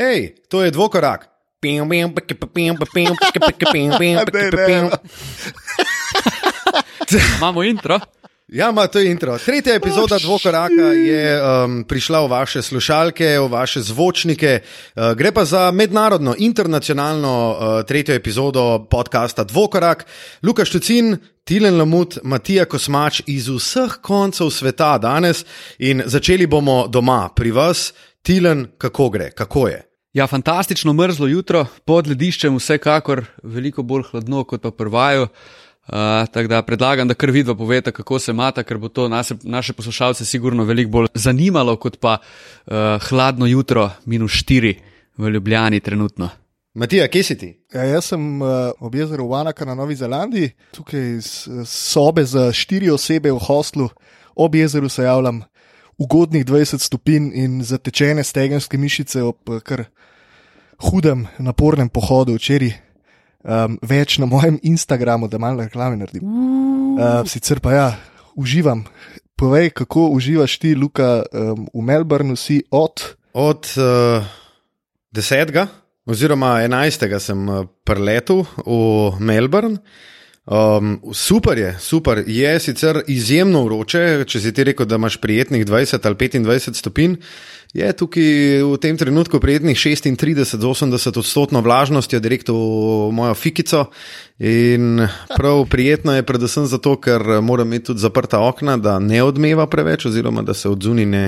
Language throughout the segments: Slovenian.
Hej, to je dvokorak. Imamo intro. Ja, ma, to intro. Tretja epizoda Dvokoraka je um, prišla v vaše slušalke, v vaše zvočnike. Uh, gre pa za mednarodno, internacionalno uh, tretjo epizodo podcasta Dvokorak. Luka Štucin, Tilen Lamut, Matija Kosmač iz vseh koncev sveta danes in začeli bomo doma pri vas. Tilen, kako gre, kako je? Ja, fantastično mrzlo jutro, pod lediščem, vsekakor veliko bolj hladno kot pa prvaju. Uh, tako da predlagam, da kar vidva poveta, kako se mata, ker bo to naše, naše poslušalce sigurno veliko bolj zanimalo, kot pa uh, hladno jutro, minus 4 v Ljubljani trenutno. Matija, kje si ti? Ja, jaz sem uh, ob jezeru Vanaka na Novi Zelandiji, tukaj iz sobe za štiri osebe v hostlu, ob jezeru se javljam, ugodnih 20 stopinj in zatečene stegenske mišice ob kar hudem, napornem pohodu včeraj um, več na mojem Instagramu, da malo reklame naredim. Uh, sicer pa ja, uživam. Povej, kako uživaš ti, Luka, um, v Melbournu si od? Od uh, desetega, oziroma enajstega sem preletel v Melbourne. Um, super je, super je, sicer izjemno vroče. Če si ti rekel, da imaš prijetnih 20 ali 25 stopinj, je tukaj v tem trenutku prijetnih 36-80 odstotkov vlažnosti, direkt v mojo fikico. In prav prijetno je, predvsem zato, ker moram imeti tudi zaprta okna, da ne odmeva preveč, oziroma da se od zunaj ne,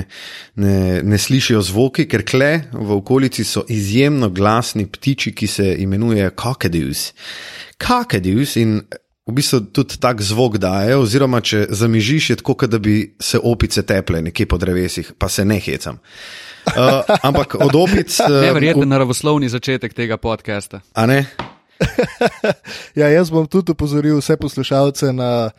ne, ne slišijo zvoki, ker kle v okolici so izjemno glasni ptiči, ki se imenujejo kakadus. Kakadus in v bistvu tudi tak zvok daje, oziroma če zamižiš, je tako, da bi se opice teple nekje po drevesih, pa se ne hecam. Uh, ampak od opic. Uh, Neverjeten naravoslovni začetek tega podcasta. A ne? ja, jaz bom tudi upozoril vse poslušalce na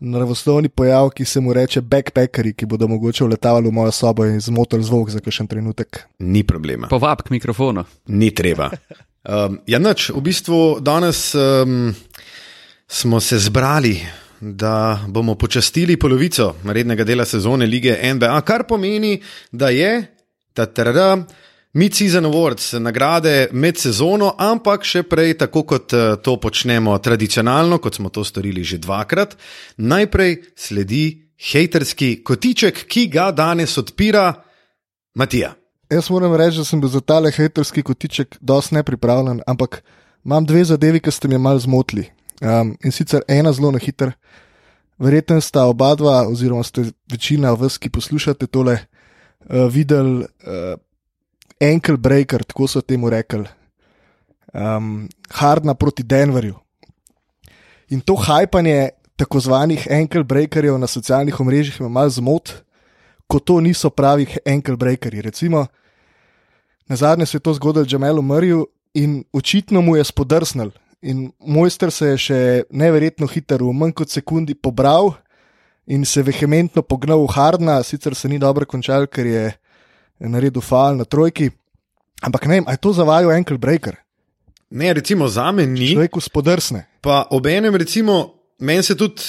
naravoslovni pojav, ki se mu reče backpackeri, ki bodo mogoče vletavali v mojo sobo in zmotili zvok za kakšen trenutek. Ni problema. Povab k mikrofonu. Ni treba. Um, ja, noč, v bistvu danes. Um, smo se zbrali, da bomo počastili polovico rednega dela sezone lige NBA, kar pomeni, da je ta terada. Mid-season awards, nagrade med sezono, ampak še prej, tako kot eh, to počnemo tradicionalno, kot smo to storili že dvakrat, najprej sledi haterski kotiček, ki ga danes odpira Matija. Jaz moram reči, da sem bil za tale haterski kotiček dosti nepripravljen, ampak imam dve zadevi, ki ste mi malo zmotili. Um, in sicer ena zelo na hiter, verjetno sta oba dva, oziroma ste večina vas, ki poslušate tole, uh, videli uh, ankle breaker, tako so temu rekli, um, hardna proti Denverju. In to hajpanje tako zvanih ankle breakerjev na socialnih omrežjih ima malo zmot, ko to niso pravi ankle breakerji. Recimo, na zadnje se je to zgodilo Džamelu Mrju in očitno mu je spodrsnil. In mojster se je še neverjetno hiter, v manj kot sekundi pobral in se vehementno pognal v Hardna, sicer se ni dobro končal, ker je naredil fal na trojki. Ampak ne vem, ali je to zavajal ankle breaker? Ne, recimo za me ni. Človek spodrsne. Pa ob enem, recimo, Meni se tudi,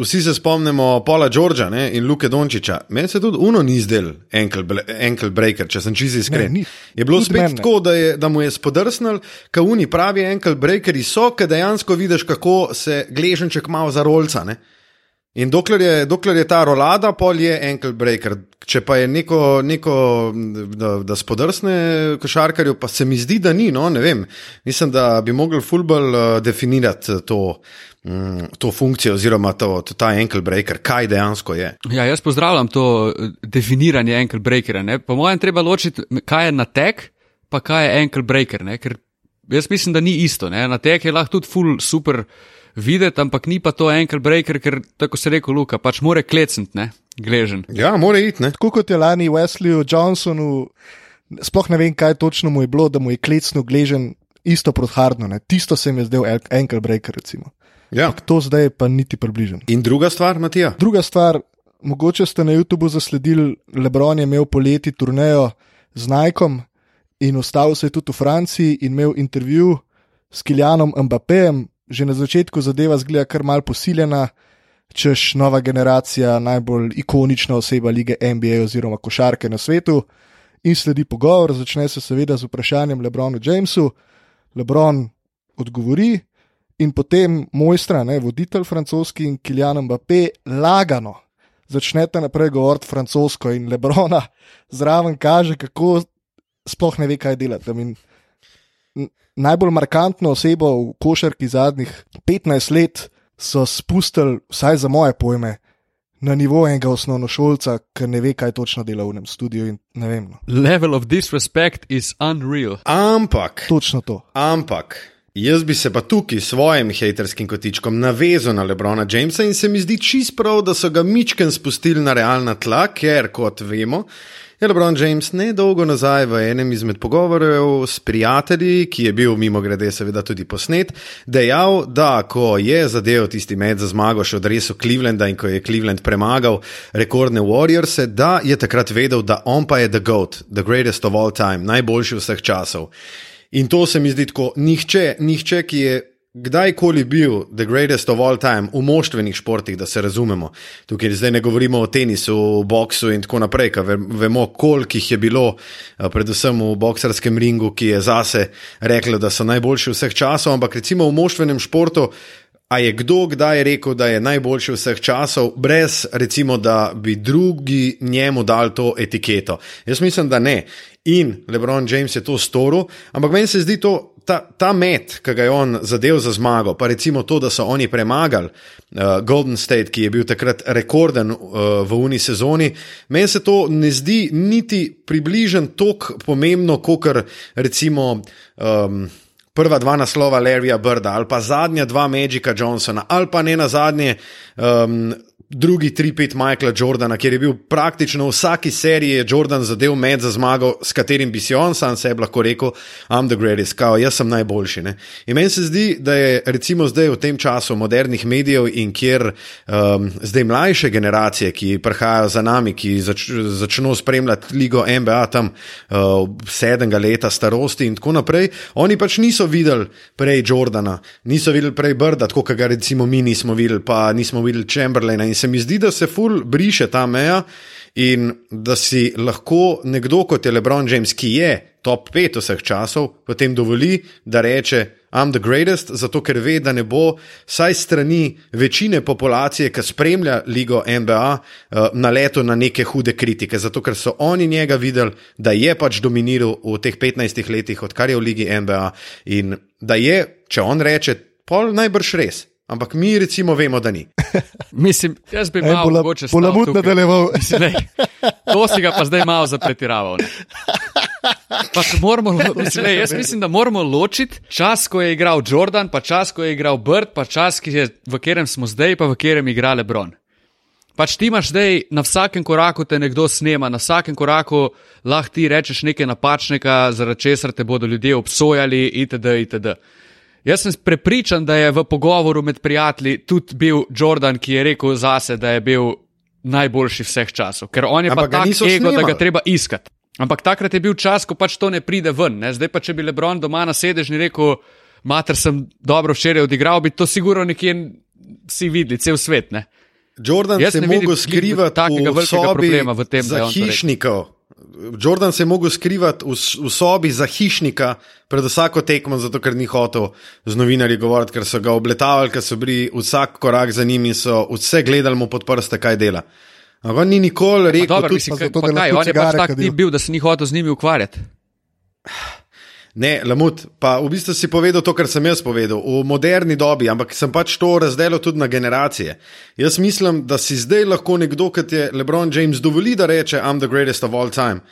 vsi se spomnimo Paula Georgea ne, in Luke Dončiča, meni se tudi Uno ni zdel ankle breaker, če sem čisto iskren. Ne, ni, je bilo spet meni, tako, da, je, da mu je spodrsnil, ka Uni pravi ankle breakeri so, ker dejansko vidiš, kako se gleženček malo za rolca. Ne. In dokler je, dokler je ta rolada, pol je ankle breaker. Če pa je neko, neko da, da spodrsne košarkarju, pa se mi zdi, da ni. No, Mislim, da bi mogli fulbol uh, definirati to. Mm, to funkcijo, oziroma to, to, ta ankle breaker, kaj dejansko je. Ja, jaz pozdravljam to eh, definiranje ankle breakera. Ne? Po mojem, treba ločiti, kaj je natek, pa kaj je ankle breaker. Ne? Ker jaz mislim, da ni isto. Ne? Natek je lahko tudi full super videti, ampak ni pa to ankle breaker, ker tako se reko Luka, pač more klecniti, ne, gležen. Ja, more iti. Tako kot je lani Wesleyu Johnsonu, sploh ne vem, kaj točno mu je bilo, da mu je klecno gležen. Isto proti Hardnu, tisto se mi je zdel ankle breaker. Recimo. Ja. To zdaj pa niti približen. In druga stvar, Matija? Druga stvar, mogoče ste na YouTubu zasledili, Lebron je imel poleti turnejo z Najkom in ostal se je tudi v Franciji in imel intervju s Kiljanom Mbappéjem. Že na začetku zadeva zgleda kar mal posiljena, češ nova generacija, najbolj ikonična oseba lige NBA oziroma košarke na svetu. in sledi pogovor, začne se seveda z vprašanjem Lebronu Jamesu. Lebron odgovori, in potem mojstra, ne, voditelj francoski in Kilian Mbappé, lagano začnete naprej govoriti francosko in Lebrona zraven kaže, kako sploh ne ve, kaj delati. In najbolj markantno osebo v košarki zadnjih 15 let so spustili, vsaj za moje pojme, na nivo enega osnovnošolca, ki ne ve, kaj točno dela v enem studiu. No. Level of disrespect is unreal. Ampak. Točno to. Ampak. Jaz bi se pa tukaj s svojim haterskim kotičkom navezal na Lebrona Jamesa in se mi zdi čist prav, da so ga mičken spustili na realna tla, ker, kot vemo, je Lebron James nedolgo nazaj v enem izmed pogovorov s prijatelji, ki je bil mimo grede seveda tudi posnet, dejal, da ko je zadev tisti med za zmago še od resu Clevelanda in ko je Cleveland premagal rekordne Warriors, da je takrat vedel, da on pa je the GOAT, the greatest of all time, najboljši vseh časov. In to se mi zdi tako, nihče, nihče, ki je kdajkoli bil the greatest of all time v moštvenih športih, da se razumemo. Tukaj zdaj ne govorimo o tenisu, o boksu in tako naprej, ker vemo, koliko jih je bilo, predvsem v boksarskem ringu, ki je zase reklo, da so najboljši vseh časov, ampak recimo v moštvenem športu. A je kdo kdaj rekel, da je najboljši vseh časov, brez recimo, da bi drugi njemu dal to etiketo? Jaz mislim, da ne. In Lebron James je to storil, ampak meni se zdi to, ta, ta met, ki ga je on zadev za zmago, pa recimo to, da so oni premagali uh, Golden State, ki je bil takrat rekorden uh, v uni sezoni, meni se to ne zdi niti približen tako pomembno, kot recimo. Um, prva dva naslova Larryja Brda, ali pa zadnja dva Magika Johnsona, ali pa ne na zadnje um, drugi 3-5 Michaela Jordana, kjer je bil praktično v vsaki seriji Jordan zadev med za zmago, s katerim bi si on sam sebi lahko rekel: I'm the greatest, kao, jaz sem najboljši. Ne? In meni se zdi, da je recimo zdaj v tem času modernih medijev in kjer um, zdaj mlajše generacije, ki prihajajo za nami, ki zač, začnejo spremljati ligo NBA tam uh, sedmega leta starosti in tako naprej, oni pač niso videli prej Jordana, niso videli prej Brda, tako kot ga recimo mi nismo videli, pa nismo videli Chamberlaina se mi zdi, da se ful briše ta meja in da si lahko nekdo kot je Lebron James, ki je top 5 vseh časov, potem dovoli, da reče: I'm the greatest, zato ker ve, da ne bo, saj strani večine populacije, ki spremlja ligo NBA, eh, na leto na neke hude kritike, zato ker so oni njega videli, da je pač dominiral v teh 15 letih, odkar je v ligi NBA in da je, če on reče, pol najbrž res. Ampak mi, recimo, vemo, da ni. Mislim, jaz bi malo mogoče sploh ne nadaljeval. To si ga pa zdaj malo zapretiraval. Moramo, mislim, ne, jaz mislim, da moramo ločiti čas, ko je igral Jordan, pa čas, ko je igral Bird, pa čas, je, v katerem smo zdaj, pa v katerem igra Lebron. Pač ti imaš zdaj na vsakem koraku te nekdo snema, na vsakem koraku lahko ti rečeš nekaj napačnega, zaradi česar te bodo ljudje obsojali, itd. itd. Jaz sem prepričan, da je v pogovoru med prijatelji tudi bil Jordan, ki je rekel zase, da je bil najboljši vseh časov, ker on je Ampak pa tako ego, da ga treba iskati. Ampak takrat je bil čas, ko pač to ne pride ven. Ne? Zdaj pa, če bi Lebron doma na sedežni rekel, mater sem dobro včeraj odigral, bi to sigurno nekje si videli, cel svet. Ne? Jordan Jaz se je mogel skrivati takega velikega problema v tem, da je hišnikov. Jordan se je mogel skrivati v, v sobi za hišnika pred vsako tekmo, zato ker ni hotel z novinarji govoriti, ker so ga obletavali, ker so bili vsak korak za njim in so vse gledali mu pod prste, kaj dela. Ampak on ni nikoli rekel, da je to nekaj, kar je pač tak tip bil, da se ni hotel z njimi ukvarjati. Ne, lamut, pa v bistvu si povedal to, kar sem jaz povedal, v moderni dobi, ampak sem pač to razdelil tudi na generacije. Jaz mislim, da si zdaj lahko nekdo, kot je Lebron James, dovoli, da reče: I'm the greatest of all time.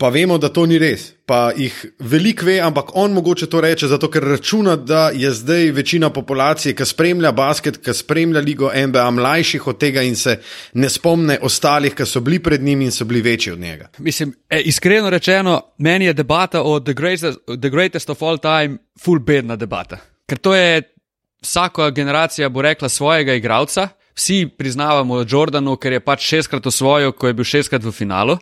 Pa vemo, da to ni res. Pa jih veliko ve, ampak on mogoče to reče, zato ker računa, da je zdaj večina populacije, ki spremlja basket, ki spremlja ligo NBA, mlajših od tega in se ne spomne ostalih, ki so bili pred njim in so bili večji od njega. Mislim, e, iskreno rečeno, meni je debata o the greatest, the greatest of all time full bedna debata. Ker to je vsaka generacija bo rekla svojega igralca. Vsi priznavamo Jordanu, ker je pač šestkrat osvojil, ko je bil šestkrat v finalu.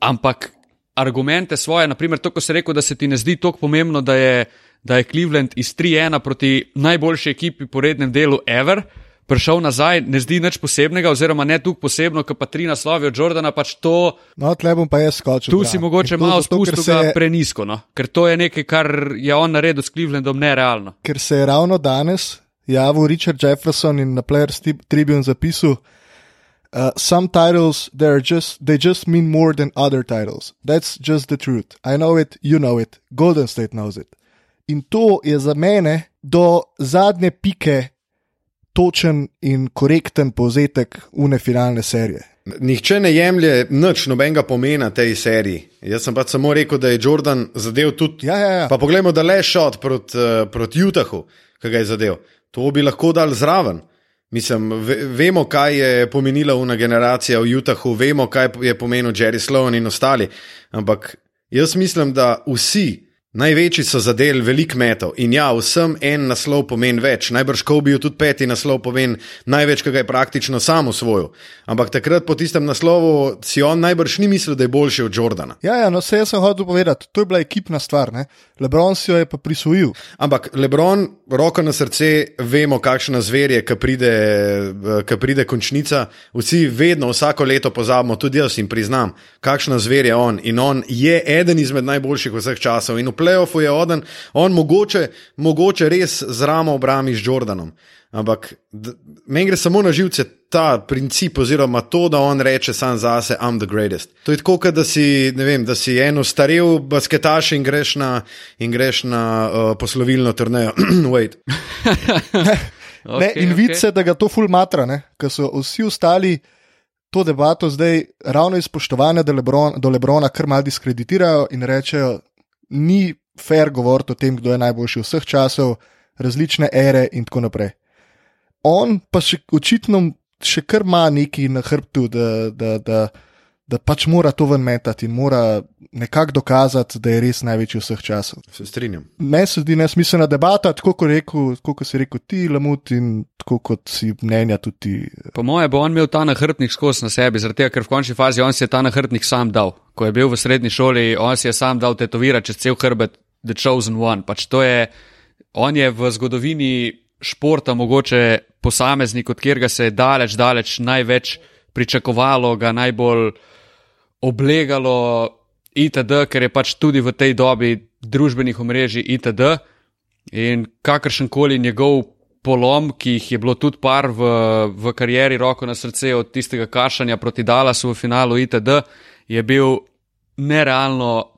Ampak argumente svoje, naprimer to, ko si rekel, da se ti ne zdi tako pomembno, da je, da je Cleveland iz 3-1 proti najboljši ekipi po rednem delu Ever, prišel nazaj, ne zdi nič posebnega, oziroma ne tukaj posebno, kot pa tri naslovi od Jordana. Pač to, No, tle bom pa jaz skočil. tu si mogoče In to malo spustil se prenisko, no? ker to je nekaj, kar je on naredil s Clevelandom nerealno. ker se je ravno danes javil Richard Jefferson in na Players Tri- Tribune zapisal, uh, some titles they're just they just mean more than other titles. That's just the truth. I know it, you know it, Golden State knows it. In to je za mene do zadnje pike točen in korekten povzetek une finalne serije. Nihče ne jemlje nič nobenega pomena tej seriji. Jaz sem pač samo rekel, da je Jordan zadev tudi. Ja, ja, ja. Pa poglejmo, da le šot proti uh, prot Utahu, ki ga je zadev. To bi lahko dal zraven. Mislim, ve, vemo, kaj je pomenila una generacija v Utahu, vemo, kaj je pomenil Jerry Sloan in ostali. Ampak jaz mislim, da vsi največji so zadeli veliko metov. In ja, vsem en naslov pomeni več. Najbrž Kobe tudi peti naslov pomeni največ, ki ga je praktično sam osvojil. Ampak takrat po tistem naslovu si on najbrž ni mislil, da je boljši od Jordana. Ja, ja, no, vse jaz sem hotel povedati, to je bila ekipna stvar. Ne? Lebron si jo je pa prisvojil. Ampak Lebron, roko na srce, vemo, kakšna zver je, ki pride, ki pride končnica. Vsi vedno, vsako leto pozabimo, tudi jaz jim priznam, kakšna zver je on. In on je eden izmed najboljših vseh časov. In v playoffu je oden, on mogoče, mogoče res z ramo obrami z Jordanom. Ampak meni gre samo na živce ta princip, oziroma to, da on reče sam zase, I'm the greatest. To je tako, kot da si, ne vem, da si eno starel basketaš in greš na, in greš na uh, poslovilno turnejo. Wait. Okay, ne, in okay. vidi se, da ga to ful matra, ker so vsi ostali to debato zdaj ravno iz spoštovanja do, Lebron, do Lebrona kar mal diskreditirajo in rečejo, ni fair govoriti o tem, kdo je najboljši vseh časov, različne ere in tako naprej. On pa še očitno še kar ima neki na hrbtu, da, da, da, da pač mora to ven metati in mora nekako dokazati, da je res največji vseh časov. Se strinjam. Meni se zdi nesmiselna debata, tako kot, rekel, tako kot si rekel ti, Lamut, in tako kot si mnenja tudi ti. Po mojem, bo on imel ta nahrbtnik skozi na sebi, zaradi tega, ker v končni fazi on si je ta nahrbtnik sam dal. Ko je bil v srednji šoli, on si je sam dal tetovirati čez cel hrbet The Chosen One. Pač to je, on je v zgodovini športa mogoče posameznik, od katerega se je daleč, daleč največ pričakovalo, ga najbolj oblegalo itd., ker je pač tudi v tej dobi družbenih omrežij itd. In kakršen koli njegov polom, ki jih je bilo tudi par v, v karieri, roko na srce od tistega kašanja proti Dallasu v finalu itd., je bil nerealno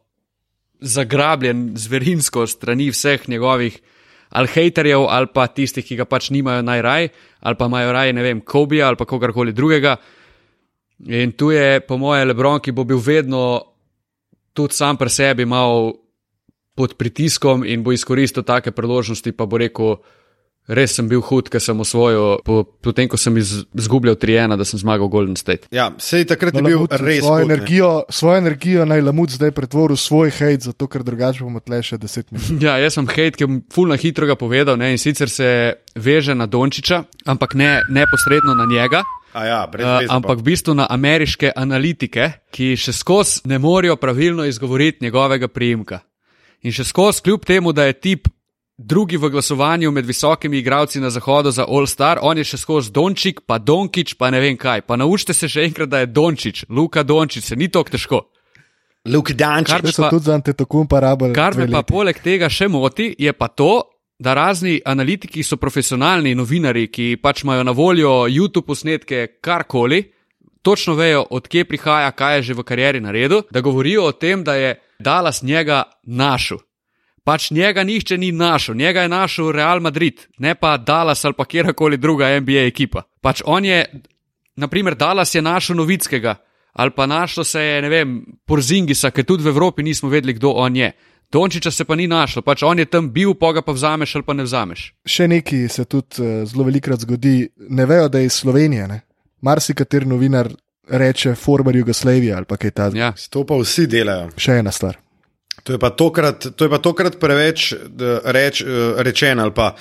zagrabljen zverinsko strani vseh njegovih ali haterjev, ali pa tistih, ki ga pač nimajo najraj, ali pa imajo raj, ne vem, Kobija ali pa kogarkoli drugega. In tu je, po mojem, Lebron, ki bo bil vedno tudi sam pri sebi mal pod pritiskom in bo izkoristil take priložnosti, pa bo rekel, res sem bil hud, ker sem osvojil, po, potem ko sem iz, izgubljal 3-1, da sem zmagal Golden State. Ja, sej takrat No, je bil Lamut, res. svojo, hud, ne. energijo, svojo energijo naj Lamut zdaj pretvori v svoj hate, zato ker drugače bomo tle še deset minut. Ja, jaz sem hate, ki je fulno hitro ga povedal ne, in sicer se veže na Dončiča, ampak ne neposredno na njega. Ja, Uh, pa. ampak v bistvu na ameriške analitike, ki še skozi ne morejo pravilno izgovoriti njegovega priimka. In še skozi, kljub temu, da je tip drugi v glasovanju med visokimi igralci na zahodu za All Star, on je še skozi Dončik, pa Donkič, pa ne vem kaj. Pa naučite se še enkrat, da je Dončič, Luka Dončič, se ni tako težko. Luke Dančič. Kar- pa- tudi za antetokum parabol. Kar me pa poleg tega še moti, je pa to, da razni analitiki so profesionalni novinari, ki pač imajo na voljo YouTube posnetke, karkoli, točno vejo, odkje prihaja, kaj je že v karieri naredil, da govorijo o tem, da je Dallas njega našel. Pač njega nihče ni našel, njega je našel Real Madrid, ne pa Dallas ali pa kjerkoli druga NBA ekipa. Pač on je, naprimer, Dallas je našel Novickega ali pa našlo se je, ne vem, Porzingisa, ker tudi v Evropi nismo vedeli, kdo on je. Dončiča se pa ni našlo, pač on je tam bil, pa ga pa vzameš ali pa ne vzameš. Še nekaj se tudi uh, zelo velikrat zgodi, ne vejo, da je iz Slovenije. Ne? Marsikateri novinar reče, former Jugoslavija ali pa kaj takega. Ja. To pa vsi delajo. Še ena stvar. To je pa tokrat, to je pa tokrat preveč reč, rečeno, ali pa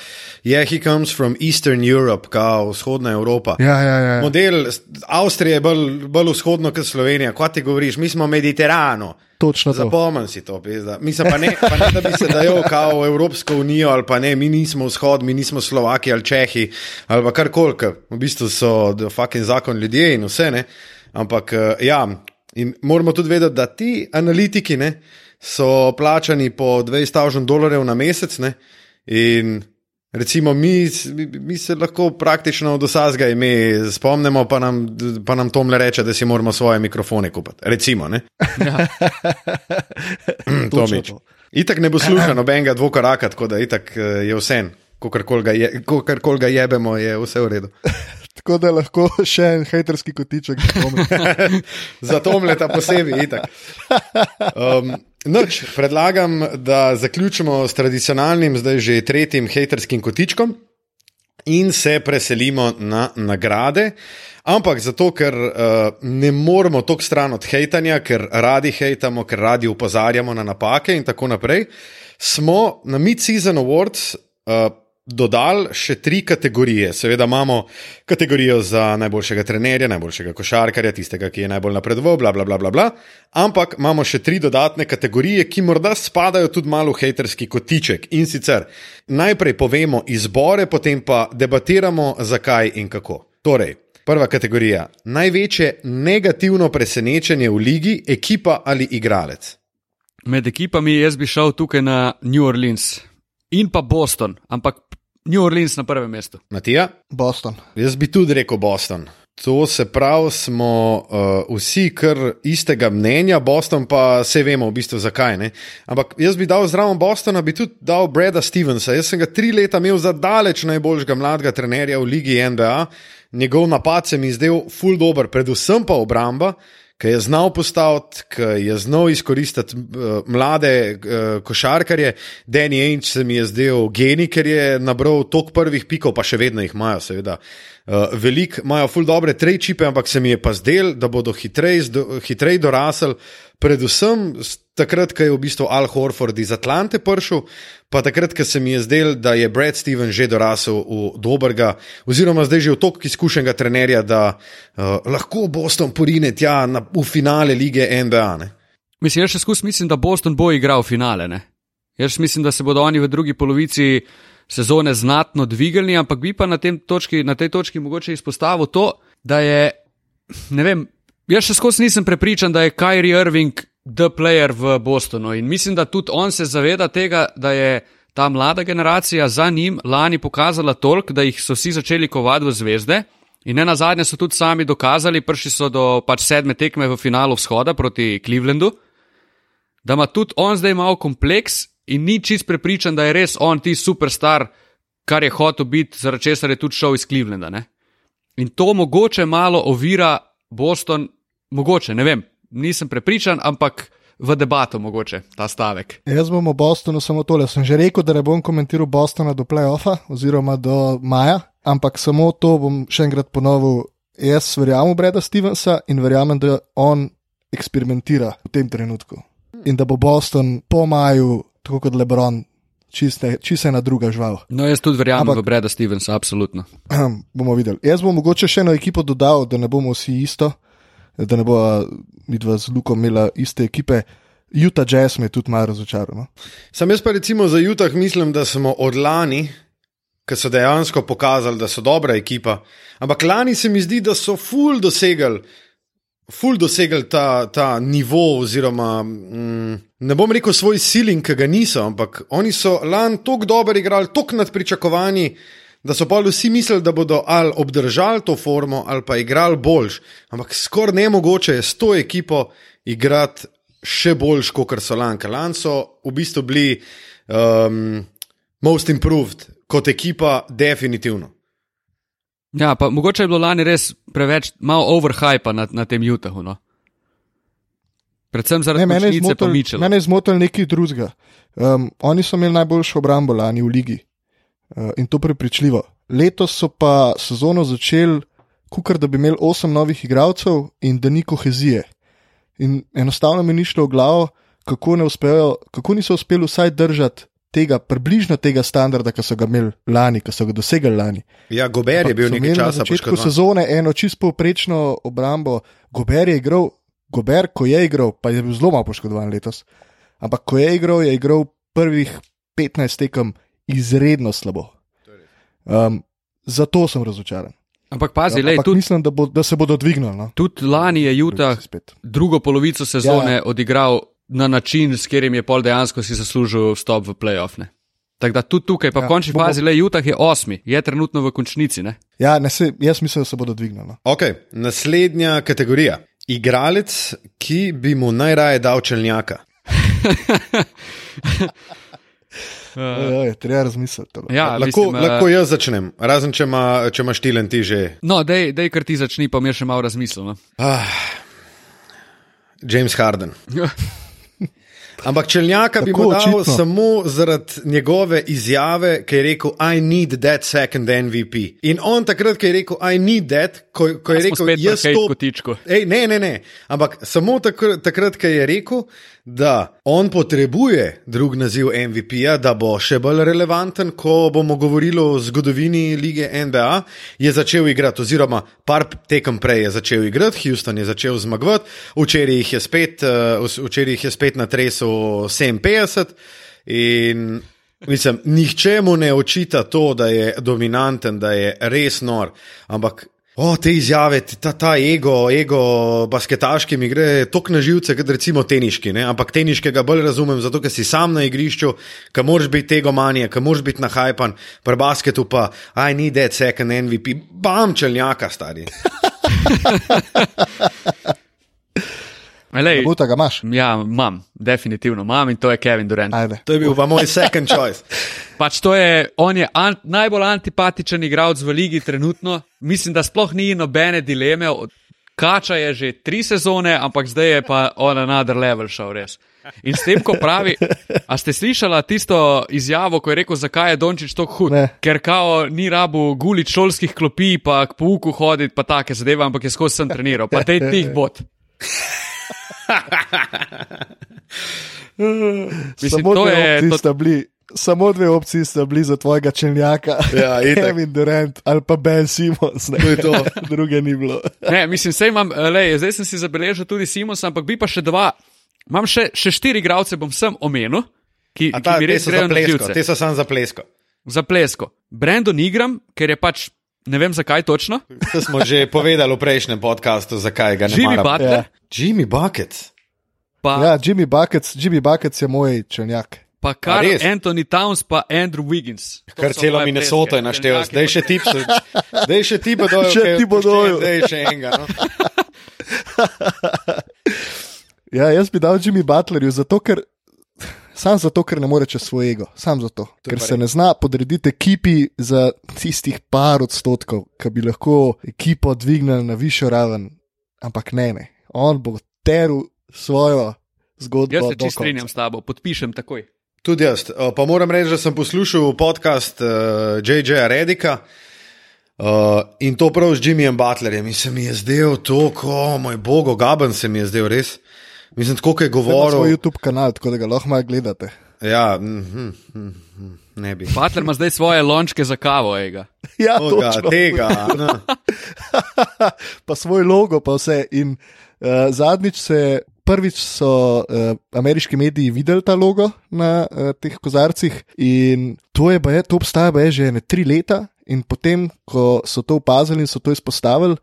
je, yeah, he comes from Eastern Europe, kao vzhodna Evropa. Ja, ja, ja. Model Avstrije je bolj, bolj vzhodno kot Slovenija. Kaj ti govoriš, mi smo Mediterano. Točno to. Zapomnim si to, pizda. Mislim pa ne, pa ne, da bi se dajal kao v Evropsko unijo ali pa ne, mi nismo vzhod, mi nismo Slovaki ali Čehi ali karkoli, v bistvu so fucking zakon ljudje in vse ne. Ampak ja, in moramo tudi vedeti, da ti analitiki ne so plačani po 20.000 dolarjev na mesec. Ne? In recimo, mi, mi se lahko praktično od vsega ime spomnimo, pa nam, pa nam Tom le reče, da si moramo svoje mikrofone kupiti. Recimo, ne. Ja. Tomič. Itak ne bo slušal nobenega dvokoraka, tako da itak eh, je vse. Kogarkoli ga, je, kol ga jebemo, je vse v redu. Tako da lahko še en haterski kotiček za to mleta posebej. Um, noč, predlagam, da zaključimo s tradicionalnim, zdaj že tretjim haterskim kotičkom in se preselimo na nagrade. Ampak zato, ker uh, ne moramo tako stran od hejtanja, ker radi hejtamo, ker radi upozarjamo na napake in tako naprej, smo na Mid-Season Awards. Uh, dodali še tri kategorije. Seveda imamo kategorijo za najboljšega trenerja, najboljšega košarkarja, tistega, ki je najbolj napredoval, bla, bla, bla, bla, bla. Ampak imamo še tri dodatne kategorije, ki morda spadajo tudi malo v haterski kotiček. In sicer najprej povemo izbore, potem pa debatiramo, zakaj in kako. Torej. Prva kategorija. Največje negativno presenečenje v ligi, ekipa ali igralec. Med ekipami jaz bi šel tukaj na New Orleans in pa Boston, ampak New Orleans na prvem mestu. Matija? Boston. Jaz bi tudi rekel Boston. To se pravi, smo uh, vsi kar istega mnenja, Boston pa vse vemo, v bistvu zakaj. Ne? Ampak jaz bi dal zraven Bostona, bi tudi dal Breda Stevensa. Jaz sem ga tri leta imel za daleč najboljšega mladega trenerja v Ligi NBA, njegov napad se mi zdel full dobro, predvsem pa obramba ki je znal postaviti, ki je znal izkoristiti uh, mlade uh, košarkarje. Danny Ainge se mi je zdel genij, ker je nabral toliko prvih pikov, pa še vedno jih imajo, seveda. Uh, Veliko imajo ful dobre trejčipe, ampak se mi je pa zdel, da bodo hitreje hitrej dorasli, predvsem takrat, ko je v bistvu Al Horford iz Atlante prišel, pa takrat, ko se mi je zdel, da je Brad Stevens že dorasel v dobrega, oziroma zdaj že v toliko izkušenega trenerja, da uh, lahko Boston porine tja na, v finale lige NBA. Ne? Mislim, jaz še skus mislim, da Boston bo igral finale. Ne? Jaz mislim, da se bodo oni v drugi polovici sezone znatno dvigali, ampak bi pa na, točki, na tej točki mogoče izpostavil to, da je, ne vem, jaz še skozi nisem prepričan, da je Kyrie Irving the player v Bostonu in mislim, da tudi on se zaveda tega, da je ta mlada generacija za njim lani pokazala toliko, da jih so vsi začeli kovati v zvezde. In ne na zadnje so tudi sami dokazali, prišli so do pač sedme tekme v finalu vzhoda proti Clevelandu, da ima tudi on zdaj malo kompleks in ni čist prepričan, da je res on ti superstar, kar je hotel biti, zaradi česar je tudi šel iz Clevelanda. Ne? In to mogoče malo ovira Boston, mogoče, ne vem, nisem prepričan, ampak v debato mogoče ta stavek. Jaz bom v Bostonu samo tole. Sem že rekel, da ne bom komentiral Bostona do playoffa oziroma do maja, ampak samo to bom še enkrat ponovil. Jaz verjamem v Breda Stevensa in verjamem, da on eksperimentira v tem trenutku. In da bo Boston po maju tako kot Lebron, čiste ena druga žival. No, jaz tudi verjamem Ampak, v Breda Stevensa, absolutno. Bomo videli. Jaz bom mogoče še eno ekipo dodal, da ne bomo vsi isto, da ne bo mi dva z Lukom imela iste ekipe. Utah Jazz me je tudi malo razočaral. No? Sam jaz pa recimo za Utah mislim, da smo od lani, ki so dejansko pokazali, da so dobra ekipa. Ampak lani se mi zdi, da so full dosegali ful dosegli ta, ta nivo, oziroma mm, ne bom rekel svoj silin, ki ga niso, ampak oni so lani tako dobro igrali, tako nad pričakovanji, da so pa vsi mislili, da bodo ali obdržali to formo ali pa igrali boljš. Ampak skoraj ne mogoče je s to ekipo igrati še boljš, kot so lani. Lani so v bistvu bili um, most improved kot ekipa, definitivno. Ja, pa mogoče je bilo lani res preveč, malo overhype na, na tem Utahu. No? Predvsem zaradi tega, da se je zmotil nekaj drugega. Um, oni so imeli najboljšo obrambo lani v ligi in to prepričljivo. Letos so pa sezono začeli, kukar da bi imeli osem novih igralcev in da ni kohezije. In enostavno mi ni šlo v glavo, kako, uspejo, kako niso uspeli vsaj držati tega, približno tega standarda, ki so ga imeli lani, ki so ga dosegli lani. Ja, Gober je bil nekaj imeli na časa začetku poškodovan. sezone eno čisto povprečno obrambo. Gober je igral, Gober, ko je igral, pa je bil zelo malo poškodovan letos. Ampak ko je igral, je igral prvih 15 tekem izredno slabo. Um, zato sem razočaran. Ampak pazi, Ja, lej, ampak tudi, mislim, da, bo, da se bodo dvignili. No. tudi lani je Utah Spet. drugo polovico sezone Ja. ja. odigral na način, s katerim je pol dejansko si zaslužil vstop v playoff. Ne? Tako da tudi tukaj, pa Ja, v končni fazi, le Utah je osmi, je trenutno v končnici. Ne? Ja, ne, se, jaz mislim, da se bodo dvignili. No. Okay, naslednja kategorija. Igralec, ki bi mu najraje dal čelnjaka. Uh, je, treba razmisliti. ja, lahko, mislim, eh, lahko jaz začnem, razen če ima- če imaš tilen ti že. No, dej, dej, kar ti začni, pa mi je še malo razmislil. No? Ah, James Harden. Ampak čelnjaka bi mu dal očitno. samo zaradi njegove izjave, ki je rekel: I need that second MVP. In on takrat, ko je rekel: I need that, ko, ko je Smo rekel: jaz to. kotičku. Ej, ne, ne, ne. Ampak samo takrat, takrat ko je rekel, da on potrebuje drug naziv MVP-ja, da bo še bolj relevanten, ko bomo govorili o zgodovini lige NBA, je začel igrati, oziroma par tekem prej je začel igrati, Houston je začel zmagovati, včeraj jih je spet, uh, včeraj jih je spet na tresu 57 in. Mislim, nihče mu ne očita to, da je dominanten, da je res nor, ampak o, te izjave, ta, ta ego, ego basketaški mi gre tako na živce, kot recimo teniški. Ne? Ampak teniškega bolj razumem, zato ker si sam na igrišču, ki moraš biti tega manija, ki moraš biti nahajpan, pri basketu pa, aj ni dead second MVP, bam čelnjaka stari. Lej, Buta ga imaš. ja, imam, definitivno imam in to je Kevin Durant. Ajde. To je bil pa moj second choice. Pač to je, on je an, najbolj antipatičen igralec v ligi trenutno. Mislim, da sploh ni nobene dileme. Kača je že tri sezone, ampak zdaj je pa on another level šel res. In s tem, ko pravi, a ste slišali tisto izjavo, ko je rekel, zakaj je Dončić tako hud? Ne. Ker kao ni rabu gulič šolskih klopi, pa k pouku hoditi, pa take zadeve, ampak je skozi sem treniral, pa te tih bot. Mislim, samo, to dve je, to, bili, samo dve opciji sta bili za tvojega čelnjaka. Ja. Kevin Durant ali pa Ben Simons. Ne. To je to. Druge ni bilo. Ne, mislim, sej imam, lej, zdaj sem si zabeležil tudi Simons, ampak bi pa še dva. Imam še, še štiri igralce, bom sem omenil, ki, A ki ta, mi te res grejo na plesko, živce. te so samo za plesko. Za plesko. Brandon igram, ker je pač, ne vem zakaj točno. To smo že povedali v prejšnjem podkastu, zakaj ga ne Jimmy maram. Butler, Ja. Jimmy Buckets. pa, Ja, Jimmy Buckets, Jimmy Buckets je moj čelnjak. pa kar res? Anthony Towns, pa Andrew Wiggins. To Kar celo Minnesota je naštel, zdaj še ti, zdaj še ti bodo, Še ti bodo. zdaj še enega. No? Ja, jaz bi dal Jimmy Butlerju zato, ker. Sam zato, ker ne more čez svoj ego, sam zato, ker se ne zna podrediti ekipi za tistih par odstotkov, ki bi lahko ekipo dvignili na višjo raven, ampak ne, ne. On bo teril svojo zgodbo. Jaz se čisto strinjam s tabo, podpišem takoj. Tudi jaz. O, Pa moram reči, da sem poslušal podcast uh, J.J. Redika. Uh, in to prav z Jimmyjem Butlerjem. In se mi je zdel to, ko moj bog, gaben se mi je zdel res. Mislim, tako je Ima svoj govoril. YouTube kanal, tako da ga lahko malo gledate. Ja, mm, mm, mm, ne bi. Butler ima zdaj svoje lončke za kavo, ega. Ja, Toga, točno. tega. No. pa svoj logo, pa vse. In uh, zadnjič se, prvič so uh, ameriški mediji videli ta logo na uh, teh kozarcih, in to, je, baje, to obstaja baje že ne tri leta. In potem, ko so to opazili in so to izpostavili,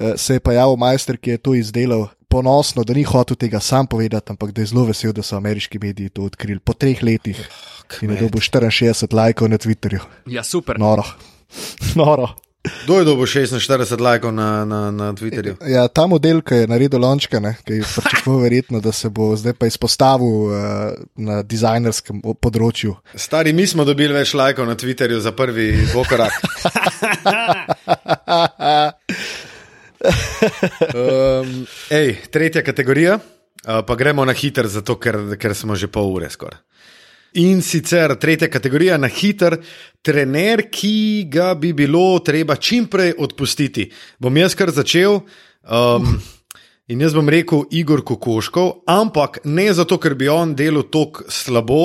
uh, se je pa javil majster, ki je to izdelal. Ponosno, da ni hotel tega sam povedati, ampak da je zelo vesel, da so ameriški mediji to odkrili po treh letih. In da bo 64 lajkov na Twitterju. Ja, super. Noro. Noro. Kdo je dobil 46 lajkov na, na, na Twitterju? Ja, ta model, ki je naredil lončka, ne, ki je pričakoval verjetno, da se bo zdaj pa izpostavil uh, na dizajnerskem področju. Stari, mi smo dobili več lajkov na Twitterju za prvi bokorak. um, ej, tretja kategorija, uh, pa gremo na hiter, zato ker, ker smo že pol ure skoraj. In sicer tretja kategorija na hiter, trener, ki ga bi bilo treba čim prej odpustiti. Bom jaz kar začel. Um, In jaz bom rekel Igor Kokoškov, ampak ne zato, ker bi on delal tako slabo,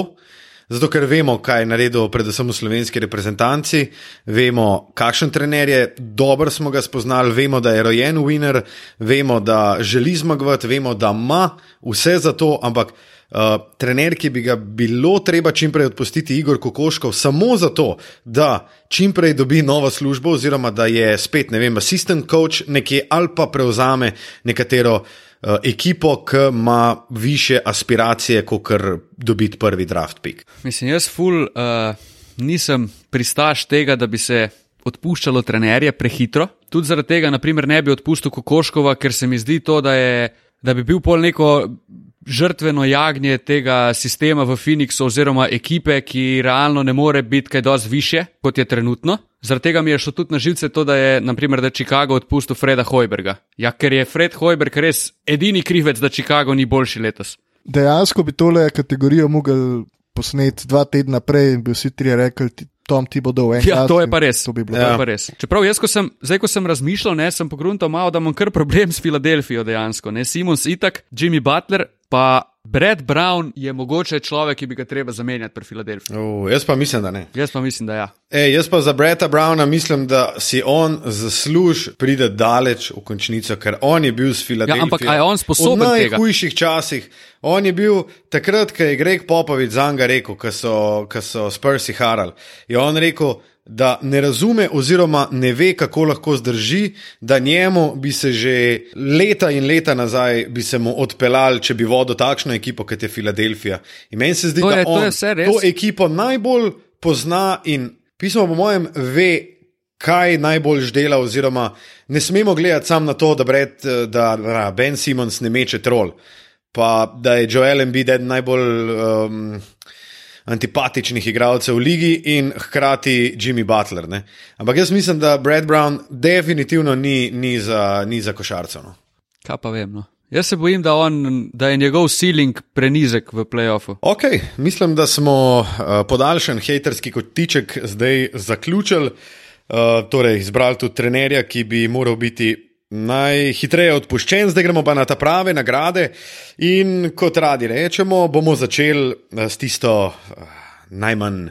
zato ker vemo, kaj je naredil, predvsem v slovenski reprezentanci, vemo, kakšen trener je, dobro smo ga spoznali, vemo, da je rojen winner, vemo, da želi zmagovati, vemo, da ima vse za to, ampak. Uh, trener, ki bi ga bilo treba čimprej odpustiti, Igor Kokoškov, samo zato, da čimprej dobi novo službo, oziroma da je spet, ne vem, assistant coach nekje ali pa prevzame nekatero ekipo, ki ima više aspiracije, kot kar dobiti prvi draft pick. Mislim, jaz ful uh, nisem pristaš tega, da bi se odpuščalo trenerje prehitro. Tudi zaradi tega, naprimer, ne bi odpustil Kokoškova, ker se mi zdi to, da, je, da bi bil pol neko žrtveno jagnje tega sistema v Phoenixu oziroma ekipe, ki realno ne more biti kaj dosti više, kot je trenutno. Zaradi tega mi je šlo tudi na živce to, da je, naprimer, da Chicago odpustil Freda Hojberga. Ja, ker je Fred Hojberg res edini krivec, da Chicago ni boljši letos. Dejansko bi tole kategorijo mogel posneti dva tedna prej in bi vsi trije rekli, Tom ti bo dal en. Ja, to je pa res. To bi bilo. To je Ja. pa res. Čeprav jaz, ko sem, zdaj, ko sem razmišljal, ne, sem pogruntal malo, da imam kar problem s Filadelfijo dejansko. Ne. Simons Itak, Jimmy Butler, pa Brad Brown je mogoče človek, ki bi ga treba zamenjati pri Filadelfiji. Uh, jaz pa mislim, da ne. Jaz pa mislim, da ja. Ej, jaz pa za Breta Browna mislim, da si on zasluži priti daleč v končnico, ker on je bil s Filadelfijo. Ja, ampak je on sposoben v tega? najhujših časih. On je bil takrat, ko je Greg Popovič za njega rekel, ko so, ko so Spursi harali. Je on rekel, da ne razume, oziroma ne ve, kako lahko zdrži, da njemu bi se že leta in leta nazaj bi se mu odpeljali, če bi vodil takšno ekipo, kot je Filadelfija. In meni se zdi, To da je- to on je vse to ekipo najbolj pozna in pismo, po mojem, ve. Kaj najbolj dela, oziroma ne smemo gledati samo na to, da, Brad, da, da Ben Simons ne meče trol, pa da je Joel Embiid najbolj um, antipatičnih igralcev v ligi in hkrati Jimmy Butler. Ne? Ampak jaz mislim, da Brad Brown definitivno ni, ni, za, ni za košarcev. No. Kaj pa vem. No. Jaz se bojim, da, on, da je njegov ceiling prenizek v playoffu. Ok, mislim, da smo uh, podaljšan haterski kotiček zdaj zaključili. Uh, torej, izbrali tudi trenerja, ki bi moral biti najhitreje odpuščen, zdaj gremo pa na ta prave nagrade. In kot radi rečemo, bomo začeli uh, s tisto uh, najmanj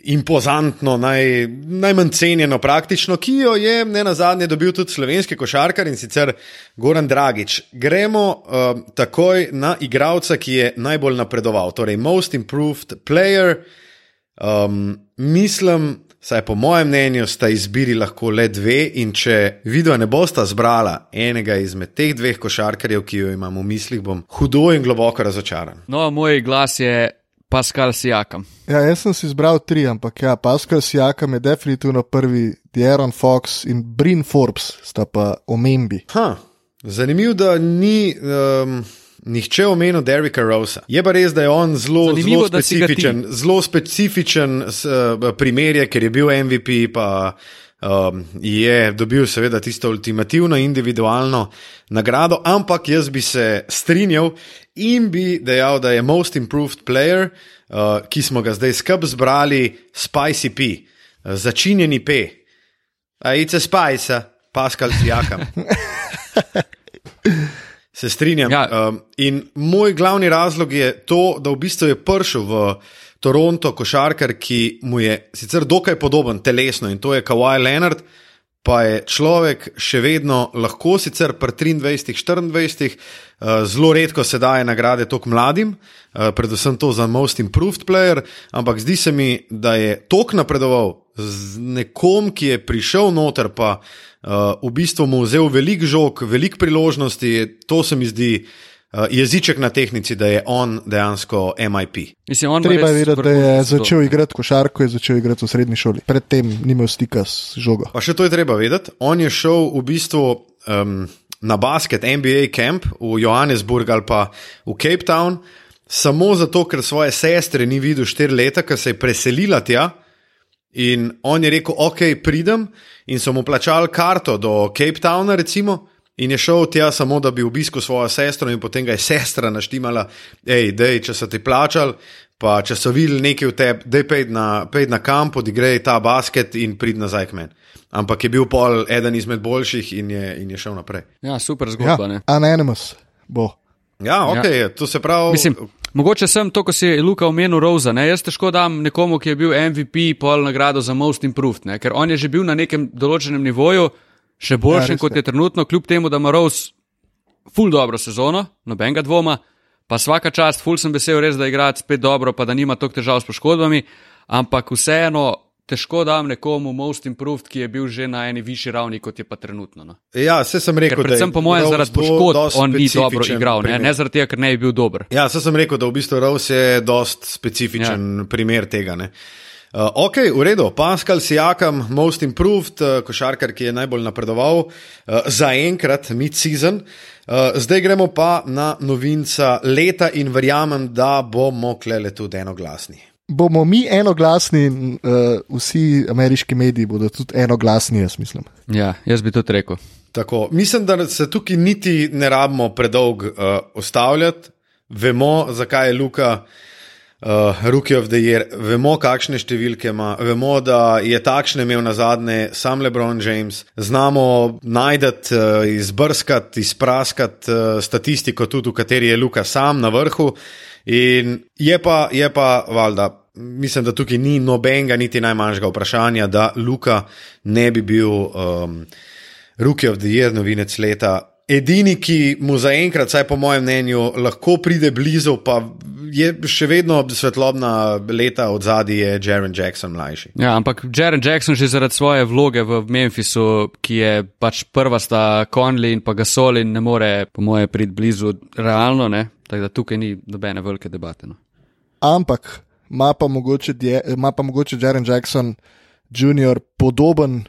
impozantno, naj, najmanj cenjeno, praktično, ki jo je ne na zadnje dobil tudi slovenski košarkar in sicer Goran Dragič. Gremo uh, takoj na igralca, ki je najbolj napredoval, torej Most Improved Player. Um, mislim, saj po mojem mnenju sta izbiri lahko le dve, in če vidva ne bosta zbrala enega izmed teh dveh košarkarjev, ki jo imam v mislih, bom hudo in globoko razočaran. No, moj glas je Pascal Sijakam. Ja, jaz sem si izbral tri, ampak ja, Pascal Siakam je definitivno prvi, Deron Fox in Brin Forbes sta pa omembi. Ha, zanimivo, da ni. Um, Nihče omenil Derrika Rosa. Je pa res, da je on zelo, Zanimivo, zelo specifičen, zelo specifičen uh, primer, je, ker je bil MVP, pa um, je dobil seveda tisto ultimativno individualno nagrado, ampak jaz bi se strinjal in bi dejal, da je most improved player, uh, ki smo ga zdaj skup zbrali, Spicy P, uh, začinjeni P. A it's a spice, Pascal Sijakam. Se strinjam. Ja. Um, in moj glavni razlog je to, da v bistvu je prišel v Toronto košarkar, ki mu je sicer dokaj podoben telesno in to je Kawhi Leonard, pa je človek še vedno lahko, sicer pri 23, 24, uh, zelo redko se daje nagrade tok mladim, uh, predvsem to za most improved player, ampak zdi se mi, da je tok napredoval z nekom, ki je prišel noter, pa uh, v bistvu mu vzel velik žog, velik priložnosti, to se mi zdi. Uh, jeziček na tehnici, da je on dejansko MIP. Mislim, on Treba je vedeti, da je začel igrati košarko, je začel igrati v srednji šoli. Predtem ni imel stika s žogo. Pa še to je treba vedeti. On je šel v bistvu um, na basket NBA camp v Johannesburg ali pa v Cape Town, samo zato, ker svoje sestre ni videl štiri leta, ker se je preselila tja. In on je rekel, ok, pridem, in so mu plačali karto do Cape Towna, recimo, in je šel tja samo, da bi obiskal svojo sestro, in potem ga je sestra naštimala, hej, dej, če so ti plačali, Pa če so videli nekaj v tebi, da je pej na, na kamp, odigrej ta basket in prid nazaj k meni. Ampak je bil pol eden izmed boljših in je, in je šel naprej. Ja, super zgodba. Ja, Anonymous bo. Ja, ok, ja. to se pravi. Mislim, mogoče sem to, ko si je Luka omenil Rosa. Ne? Jaz težko dam nekomu, ki je bil MVP, pol nagrado za Most Improved, ne? ker on je že bil na nekem določenem nivoju, še boljšem ja, kot je trenutno, kljub temu, da ima Rose full dobro sezono, nobenega dvoma pa vsaka čast, ful sem vesel, res, da igra spet dobro, pa da nima toliko težav s poškodbami, ampak vseeno. Težko dam nekomu most improved, ki je bil že na eni višji ravni, kot je pa trenutno. No. Ja, se sem rekel, ker predvsem po mojem zaradi poškodb on ni dobro igral, ne, ne zaradi tega, ker ne bi bil dober. Ja, se sem rekel, da v bistvu Rose je dost specifičen ja. primer tega. Ne. Uh, ok, v redu, Pascal Sijakam, most improved, uh, košarkar, ki je najbolj napredoval uh, za enkrat, mid-season. Uh, zdaj gremo pa na novinca leta in verjamem, da bomo klele tudi enoglasni. Bomo mi enoglasni, uh, vsi ameriški mediji bodo tudi enoglasni, jaz mislim. Ja, jaz bi to rekel. Tako, mislim, da se tukaj niti ne rabimo predolgo uh, ostavljati. Vemo, zakaj je Luka uh, Rookie of the Year, vemo, kakšne številke ima, vemo, da je takšne imel na zadnje sam LeBron James, znamo najdete, uh, izbrskati, izpraskati uh, statistiko, tudi v kateri je Luka sam na vrhu. In je pa, je pa, valjda. Mislim, da tukaj ni nobenega, niti najmanjšega vprašanja, da Luka ne bi bil um, Rookie of the Year, novinec leta. Edini, ki mu zaenkrat, vsaj po mojem mnenju, lahko pride blizu, pa je še vedno svetlobna leta od zadaj, je Jaren Jackson mlajši. Ja, ampak Jaren Jackson že zaradi svoje vloge v Memphisu, ki je pač prva sta Conley in pa Gasol in ne more, po moje, priti blizu realno, ne? tako da tukaj ni nobene velike debate. No. Ampak ima pa mogoče, ima pa mogoče Jaren Jackson Jr. podoben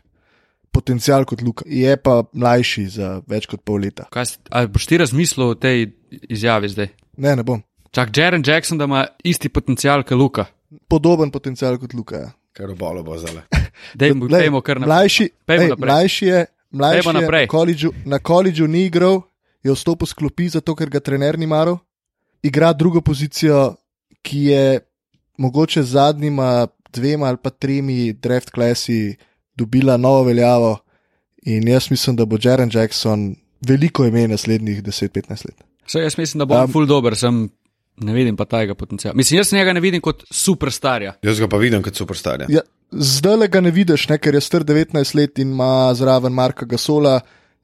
potencial kot Luka, je pa mlajši za več kot pol leta. Kaj, ali boš ti razmislil o tej izjavi zdaj? Ne, ne bom. Čak Jaren Jackson, da ima isti potencial kot Luka. Podoben potencial kot Luka. Ja. Kar obalo bo zdaj. Dajmo kar naprej. Mlajši, ej, mlajši je, mlajši je na koledžu, na koledžu ni igral, je vstopil s klopi, zato ker ga trener ni maral. Igra drugo pozicijo, ki je mogoče z zadnjima dvema ali pa tremi draft klasi dobila novo veljavo. In jaz mislim, da bo Jaren Jackson veliko ime naslednjih 10-15 let. Vse jaz mislim, da bo um, full dober, sem ne vidim pa tega potencijala. Mislim, jaz njega ne vidim kot superstarja. Jaz ga pa vidim kot superstarja. Ja, zdaj le ga ne vidiš, ne, ker je star 19 let in ima zraven Marka Gasola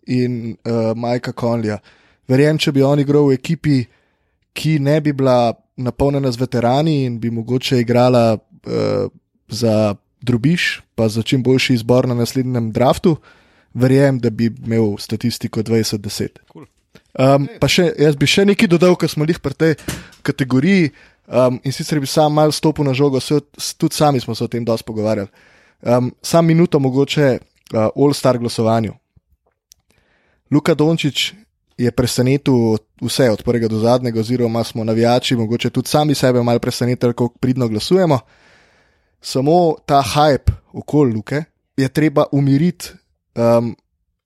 in uh, Majka Konlja. Verjem, če bi on igral v ekipi, ki ne bi bila napolnjena z veterani in bi mogoče igrala uh, za drobiš, pa za čim boljši izbor na naslednjem draftu, verjem, da bi imel statistiko 20-10. Cool. Um, pa še, jaz bi še nekaj dodal, ker smo jih pri tej kategoriji. Um, in sicer bi sam mal stopil na žogo, se, tudi sami smo se o tem dosti pogovarjali. Um, sam minuto mogoče uh, all-star glasovanju. Luka Dončić je presenetil vse od prvega do zadnjega, oziroma smo navijači, mogoče tudi sami sebe malo presenetili, kako pridno glasujemo. Samo ta hype okoli Luke je treba umiriti. Um,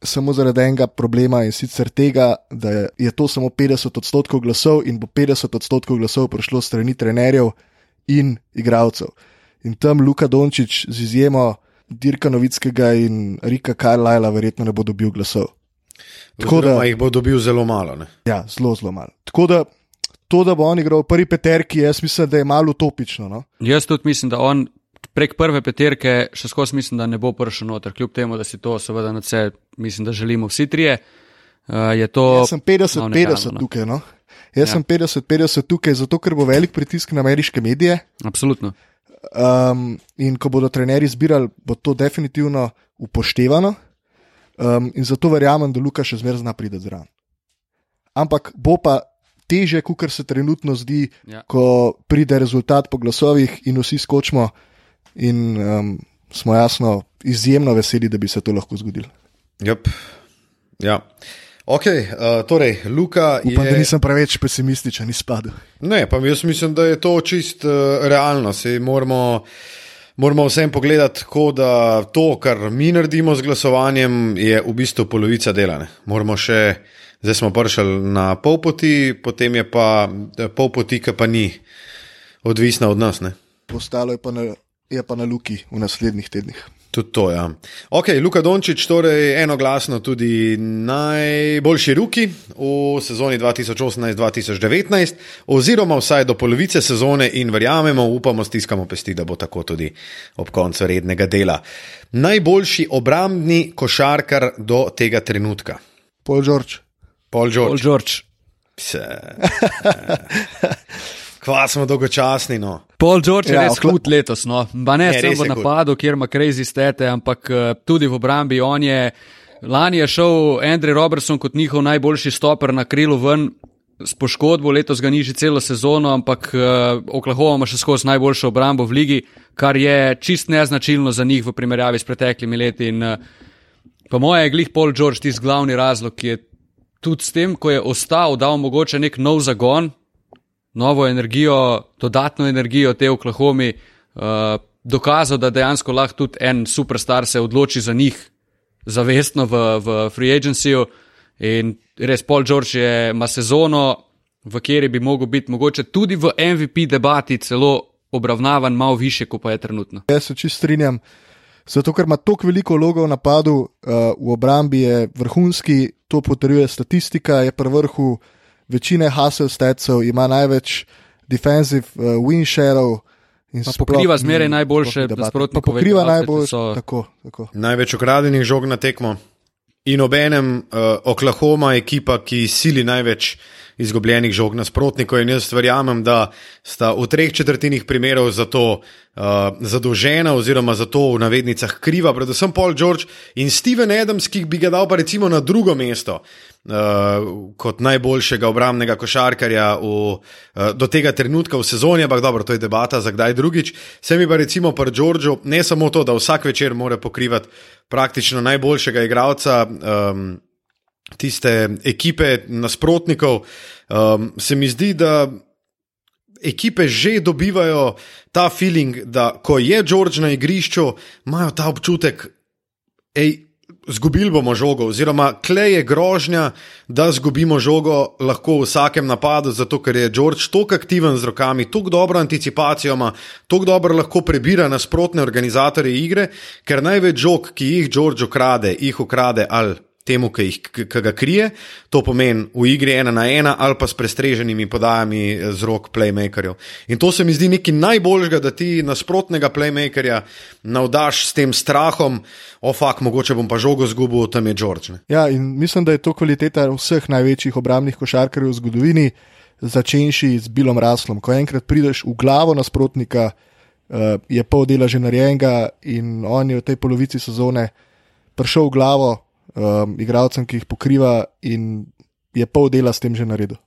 samo zaradi enega problema in sicer tega, da je to samo 50 odstotkov glasov in bo 50 odstotkov glasov prišlo strani trenerjev in igralcev. In tam Luka Dončić z izjemo Dirka Novickega in Rika Karlajla verjetno ne bo dobil glasov. Tako da jih bo dobil zelo malo. Ne? Ja, zelo, zelo malo. Tako da to, da bo on igral v prvi peterki, jaz mislim, da je malo utopično. No? Jaz tudi mislim, da on prek prve peterke še skozi mislim, da ne bo prišel noter, kljub temu, da si to seveda na vse, mislim, da želimo vsi trije. Uh, to, Jaz sem 50-50 no, tukaj. No? Jaz ja. sem 50-50 tukaj, zato ker bo velik pritisk na ameriške medije. Absolutno. Um, in ko bodo trenerji zbirali, bo to definitivno upoštevano. Um, in zato verjamem, da Luka še zmeraj zna priti zraven. Ampak bo pa teže, kot se trenutno zdi, ja. ko pride rezultat po glasovih in vsi skočimo in um, smo jasno izjemno veseli, da bi se to lahko zgodilo. Yep. Ja. Ok, uh, torej, Luka. Upam, je... da nisem preveč pesimističen, izpadel. Ne, pa jaz mislim, da je to čist uh, realno. Moramo, moramo vsem pogledati, tako da to, kar mi naredimo z glasovanjem, je v bistvu polovica dela. Moramo še, zdaj smo prišli na pol poti, potem je pa pol poti, ki pa ni odvisna od nas. Ne? Ostalo je pa, na, je pa na Luki v naslednjih tednih. Tudi to, ja. Ok, Luka Dončić, torej enoglasno tudi najboljši ruki v sezoni 2018-2019, oziroma vsaj do polovice sezone in verjamemo, upamo, stiskamo pesti, da bo tako tudi ob koncu rednega dela. Najboljši obrambni košarkar do tega trenutka. Paul George. Paul George. Paul George. Kva smo dolgočasni. No. Paul George je Ja, res okla- hud letos. No. Pa ne Ne, samo res v napadu, kjer ima crazy stete, ampak eh, tudi v obrambi. On je, lani je šel Andrej Robertson kot njihov najboljši stoper na krilu ven. S poškodbo letos ga ni že celo sezono, ampak uh, Oklahoma ima še skozi najboljšo obrambo v ligi, kar je čist neznačilno za njih v primerjavi s preteklimi leti. In, uh, po mojem je glih Paul George tisti glavni razlog, ki je tudi s tem, ko je ostal, dal mogoče nek nov zagon, novo energijo, dodatno energijo te Oklahomi, uh, dokazal, da dejansko lahko tudi en superstar se odloči za njih zavestno v, v free agencyju. In res Paul George je, ima sezono, v kateri bi mogel biti mogoče tudi v MVP debati celo obravnavan malo više, kot pa je trenutno. Jaz se čist strinjam. Zato, ker ima tako veliko vlogo v napadu, uh, v obrambi je vrhunski, to potrjuje statistika, je pri vrhu večine hustle stetcev, ima največ defensive uh, win shareov. in Pa sploh pokriva zmeraj najboljše ni debate. nasprotnikove Pa pokriva najbolj, so- tako, tako. Največ ukradenih žog na tekmo. In obenem uh, Oklahoma, ekipa, ki sili največ izgubljenih žog nasprotnikov. In jaz verjamem, da sta v treh četrtinih primerov za to uh, zadolžena, oziroma za to v navednicah kriva, predvsem Paul George in Steven Adams, ki bi ga dal pa recimo na drugo mesto. Uh, kot najboljšega obrambnega košarkarja v, uh, do tega trenutka v sezoni, ampak dobro, to je debata za kdaj drugič. Se mi pa recimo pri Georgeu ne samo to, da vsak večer mora pokrivati praktično najboljšega igralca. Um, Tiste ekipe nasprotnikov, um, se mi zdi, da ekipe že dobivajo ta feeling, da ko je George na igrišču, imajo ta občutek, hej, zgubili bomo žogo, oziroma klej je grožnja, da zgubimo žogo lahko v vsakem napadu, zato ker je George tako aktiven z rokami, tako dobro anticipacijo ima, tako dobro lahko prebira nasprotne organizatorje igre, ker največ žog, ki jih George ukrade, jih ukrade ali temu, ki, jih, ki, ki ga krije, to pomeni v igri ena na ena ali pa s prestreženimi podajami z rok playmakerjev. In to se mi zdi nekaj najboljšega, da ti nasprotnega playmakerja navdaš s tem strahom, o fak, mogoče bom pa žogo zgubil, tam je George. Ja, in mislim, da je to kvaliteta vseh največjih obrambnih košarkarjev v zgodovini, začenši z Bilom Raslom. Ko enkrat prideš v glavo nasprotnika, uh, je pol dela že narejenega in on je v tej polovici sezone prišel v glavo um, igralcem, ki jih pokriva, in je pol dela s tem že naredil.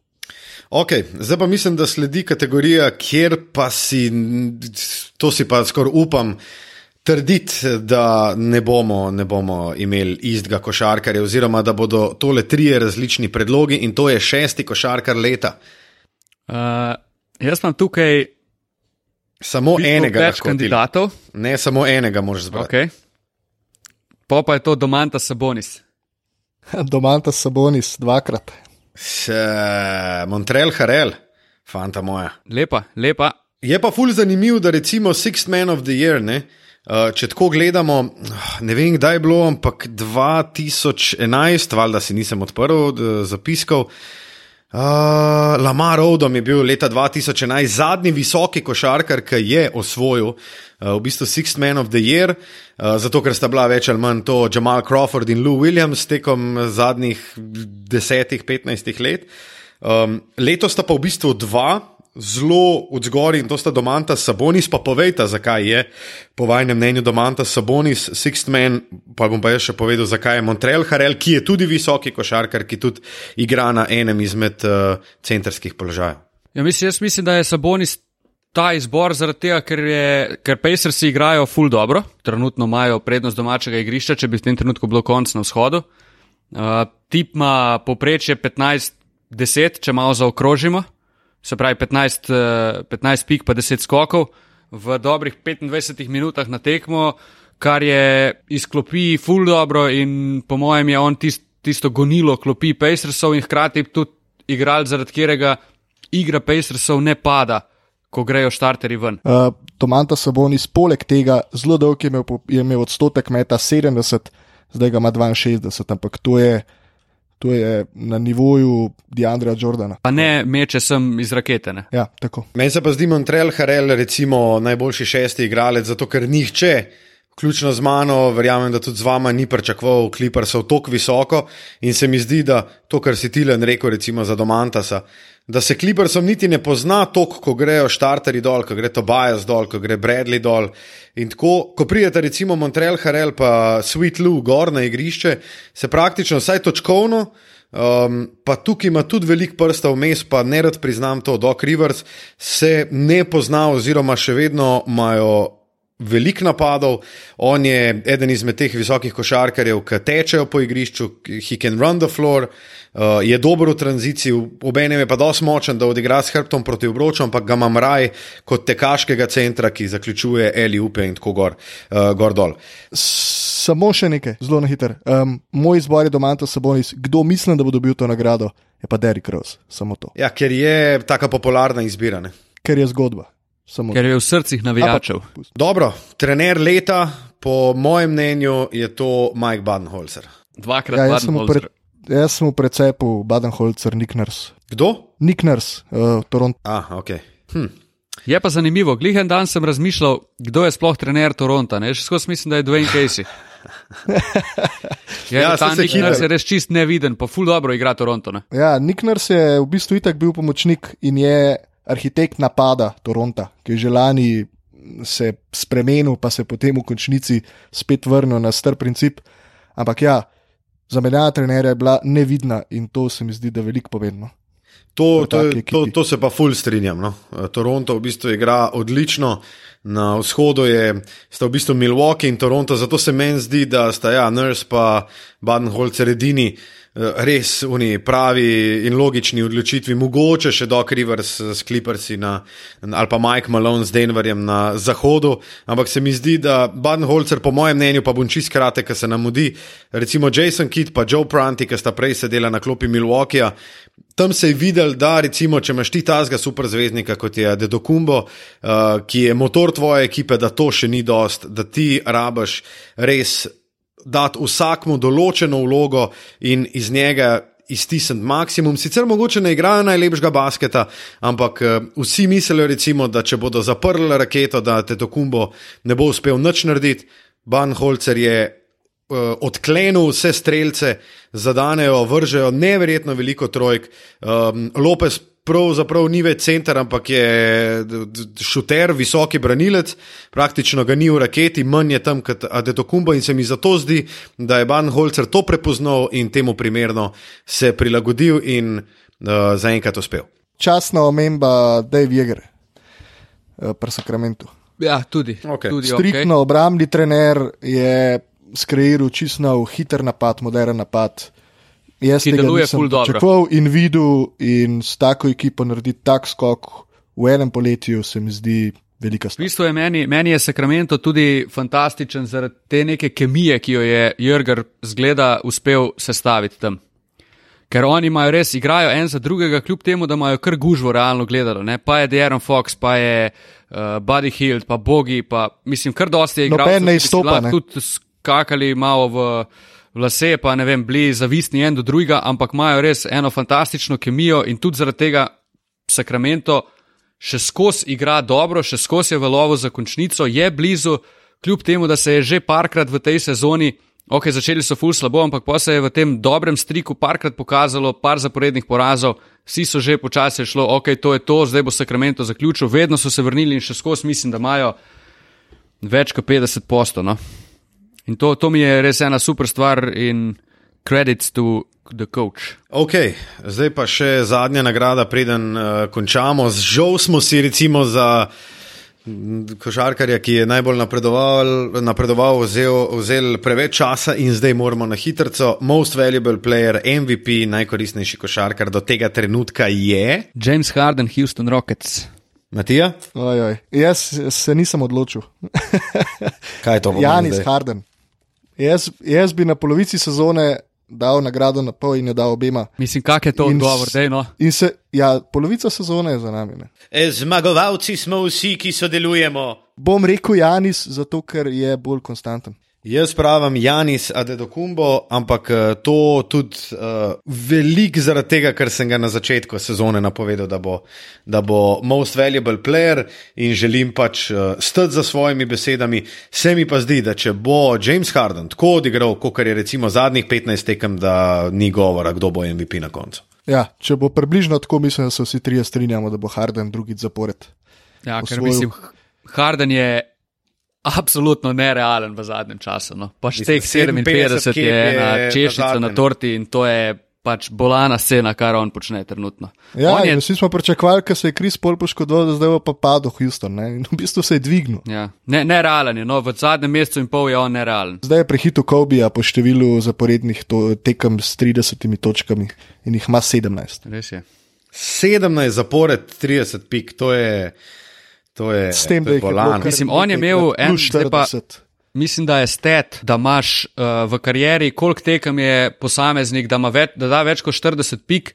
Ok, zdaj pa mislim, da sledi kategorija, kjer pa si, to si pa skoraj upam. Trditi, da ne bomo, ne bomo imeli istega košarkarja, oziroma da bodo tole trije različni predlogi, in to je šesti košarkar leta. Uh, jaz imam tukaj Samo enega, več kandidatov. ne samo enega, moraš zbrati. Okay. Po pa je to Domanta Sabonis. Domanta Sabonis dvakrat. Se, Montreal Harel, fanta moja. Lepa, lepa. Je pa ful zanimiv, da recimo Sixth Man of the Year, ne, uh, če tako gledamo, ne vem kdaj je bilo, ampak 2011, valjda si nisem odprl d- zapiskov. Uh, Lamar Odom je bil leta 2011 zadnji visoki košarkar, ki je osvojil uh, v bistvu Sixth Man of the Year, uh, zato ker sta bila več ali manj to Jamal Crawford in Lou Williams tekom zadnjih 10-15 let. Um, letos sta pa v bistvu dva, zelo odzgori in to sta Domanta Sabonis, pa povejta, zakaj je po vajnem mnenju Domanta Sabonis, Sixth Man, pa bom pa jaz še povedal, zakaj je Montreal Harel, ki je tudi visoki košarkar, ki tudi igra na enem izmed uh, centrskih položajev. Ja, mislim, jaz mislim, da je Sabonis ta izbor zaradi tega, ker, je, ker Pacersi igrajo full dobro, trenutno imajo prednost domačega igrišča, če bi v tem trenutku bilo konc na vzhodu. Uh, tip ima poprečje 15-10, če malo zaokrožimo, se pravi 15, uh, 15 pik pa 10 skokov. V dobrih 25 minutah na tekmo, kar je iz klopi full dobro in po mojem je on tist, tisto gonilo klopi Pacersov in hkrati tudi igral, zaradi katerega igra Pacersov ne pada, ko grejo štarteri ven. Uh, Tomanta Sabonis, poleg tega, zelo dolg je imel, je imel odstotek meta 70, zdaj ga ima 62, ampak to je, to je na nivoju Deandra Jordana. Pa ne meče sem iz rakete. Ne? Ja, tako. Meni se pa zdi Montreal Harel, recimo, najboljši šesti igralec, zato ker nihče, vključno z mano, verjamem, da tudi z vama ni pričakoval kliparsov tako visoko. In se mi zdi, da to, kar si Tilen rekel, recimo za Domantasa, da se kliparsom niti ne pozna toliko, ko grejo štarteri dol, ko gre Tobias dol, ko gre Bradley dol. In tako, ko pridete recimo Montreal Harel pa Sweet Lou gor na igrišče, se praktično vsaj točkovno. Um, pa tukaj ima tudi veliko prstov vmes, pa ne rad priznam to, Doc Rivers se ne pozna, oziroma še vedno imajo veliko napadov. On je eden izmed teh visokih košarkarjev, ki tečejo po igrišču, he can run the floor, uh, je dober v tranziciji, obenem je pa dosti močen, da odigra s hrbtom proti obroču, ampak ga imam raj kot tekaškega centra, ki zaključuje Eli Upe in tako gor, uh, gor dol. Samo še nekaj, zelo na hiter. Um, moj izbor je Domanta Sabonis, kdo mislim, da bo dobil to nagrado, je pa Derek Rose. Samo to, Ja, ker je taka popularna izbira. Ne? ker je zgodba. Samo Ker je v srcih navijačev. Dobro, trener leta, po mojem mnenju, je to Mike Badenholzer. Dvakrat ja, ja, jaz, sem pre, jaz sem v precepu Badenholzer, Nick Nurse. Kdo? Nick Nurse, uh, Toronto. Ah, ok. Hm. Je pa zanimivo, glihen dan sem razmišljal, kdo je sploh trener Toronta. Ne? Še skozi mislim, da je Dwayne Casey. Je, Ja, ja, ta Nurse je res čist neviden, pa ful dobro igra Toronto. Ne? Ja, Nick Nurse je v bistvu itak bil pomočnik in je arhitekt napada Toronta, ki je že lani se spremenil, pa se potem v končnici spet vrnil na star princip. Ampak ja, zamenjava trenerja je bila nevidna in to se mi zdi, da je veliko povedno. To, to, to, to se pa ful strinjam. No. Toronto v bistvu igra odlično, na vzhodu je, sta v bistvu Milwaukee in Toronto, zato se meni zdi, da sta ja, Nurse pa Badenholzer edini. eh, Res oni pravi in logični odločitvi, mogoče še Doc Rivers s Clippersi na, ali pa Mike Malone z Denverjem na zahodu, ampak se mi zdi, da Badenholzer, po mojem mnenju, pa bom čist kratek, ker se nam mudi, recimo Jason Kidd pa Joe Pranti, ki sta prej sedela na klopi Milwaukeeja, Tam se je videl, da recimo, če imaš ti tazga superzvezdnika, kot je Dedokumbo, uh, ki je motor tvoje ekipe, da to še ni dost, da ti rabaš res dati vsakmu določeno vlogo in iz njega iztisniti maksimum. Sicer mogoče ne igrajo najlepšega basketa, ampak uh, vsi mislijo, recimo, da če bodo zaprli raketo, da Dedokumbo ne bo uspel nič narediti. Banholzer je uh, odklenil vse streljce, zadanejo, vržejo neverjetno veliko trojk. Um, Lopez pravzaprav ni več center, ampak je šuter, visoki branilec, praktično ga ni v raketi, manj je tam kot Adetokumbo in se mi zato zdi, da je Banholzer to prepoznal in temu primerno se prilagodil in uh, zaenkrat uspel. Časna omemba Dave Jeger, uh, pri Sakramentu. Ja, tudi. Okej. tudi Striktno okay. obrambni trener je skreiral čisto nov, hiter napad, moderen napad. Jaz Ki deluje ful dobro. pričakoval in videl, in s tako ekipo narediti tak skok v enem poletju, se mi zdi velika V stvar. bistvu je meni, meni je Sacramento tudi fantastičen zaradi te neke kemije, ki jo je Jurger zgleda uspel sestaviti tam. Ker oni imajo res, igrajo en za drugega, kljub temu, da imajo kar gužvo realno gledano. Ne? Pa je De'Aaron Fox, pa je uh, Buddy Hield, pa Bogi, pa mislim, kar dosti je igralcev. Noben ne ki bi si izstopa, ne. Tudi skakali malo v, v lase, pa ne vem, bili zavisni en do drugega, ampak imajo res eno fantastično kemijo in tudi zaradi tega Sacramento še skozi igra dobro, še skozi je v lovu za končnico, je blizu, kljub temu, da se je že parkrat v tej sezoni, ok, začeli so ful slabo, ampak pa se je v tem dobrem striku parkrat pokazalo, par zaporednih porazov, vsi so že počasi šlo, ok, to je to, zdaj bo Sacramento zaključil, vedno so se vrnili in še skozi mislim, da imajo več kot 50 posto. No? In to, to mi je res ena super stvar in credits to the coach. Ok, zdaj pa še zadnja nagrada, preden uh, končamo. Žal smo si recimo za košarkarja, ki je najbolj napredoval, napredoval vzel, vzel preveč časa in zdaj moramo na hitrco. Most valuable player, MVP, najkoristnejši košarkar do tega trenutka je. James Harden, Houston Rockets. Matija, Oj, oj. Jaz se nisem odločil. kaj je to? pomeni Janis zdaj? Harden. Jaz, jaz bi na polovici sezone dal nagrado na pol in jo dal obema. Mislim, kak je to In odgovor, s- dej no. In se, ja, polovica sezone je za nami. Ne. E, Zmagovalci smo vsi, ki sodelujemo. Bom rekel Janis, zato ker je bolj konstanten. Jaz pravim Janis Adedokumbo, ampak eh, to tudi uh, veliko zaradi tega, ker sem ga na začetku sezone napovedal, da bo, da bo most valuable player in želim pač uh, stati za svojimi besedami. Se mi pa zdi, da če bo James Harden tako odigral, kot je recimo zadnjih 15 tekem, da ni govora, kdo bo MVP na koncu. Ja, če bo približno tako, mislim, da se vsi trije strinjamo, da bo Harden drugič zapored. Ja, ker osvojil. mislim, Harden je absolutno nerealen v zadnjem času. No. Pač Mislim, teh 57 kep je ena na češnjica na torti in to je pač bolana scena, kar on počne trenutno. Ja, on je, vsi smo pričakovali, ker se je Kris Paul poškodoval, da zdaj bo pa padel Houston. Ne? In v bistvu se je dvignil. ja, ne, nerealen je, no, v zadnjem mesecu in pol je on nerealen. Zdaj je prehitil Kobija po številu zaporednih to, tekem s 30 točkami in jih ima 17. Res je. 17 zapored, 30 pik, to je. To je, S tem, to da je je bolan. Mislim, on je imel en- pa- 40. Mislim, da je stet, da imaš uh, v karieri, koliko tekem je posameznik, da, več, da da več kot 40 pik,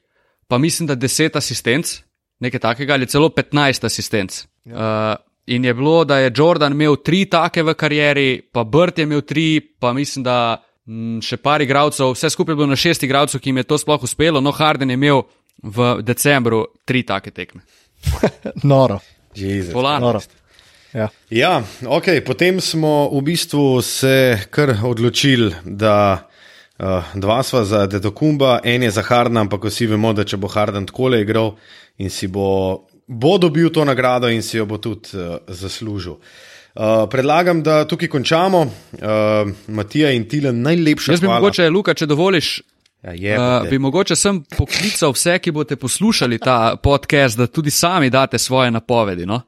pa mislim, da 10 asistenc, nekaj takega, ali celo 15 asistenc. Ja. Uh, in je bilo, da je Jordan imel tri take v karieri, pa Brt je imel tri, pa mislim, da m, še par igralcev, vse skupaj je bilo na šest igralcev, ki jim je to sploh uspelo, no Harden je imel v decembru tri take tekme. Noro. Jezus. Bolan. noro. Ja. Ja, okay, potem smo v bistvu se kar odločili, da uh, dva sva za Dedokumba, en je za Hardna, ampak vsi vemo, da če bo Harden takole igral in si bo, bo dobil to nagrado in si jo bo tudi uh, zaslužil. Uh, predlagam, da tukaj končamo. Uh, Matija in Tilen, najlepša Jaz bi hvala. mogoče, Luka, če dovoliš, Ja, je, Uh, bi mogoče sem poklical vse, ki boste poslušali ta podcast, da tudi sami date svoje napovedi. No?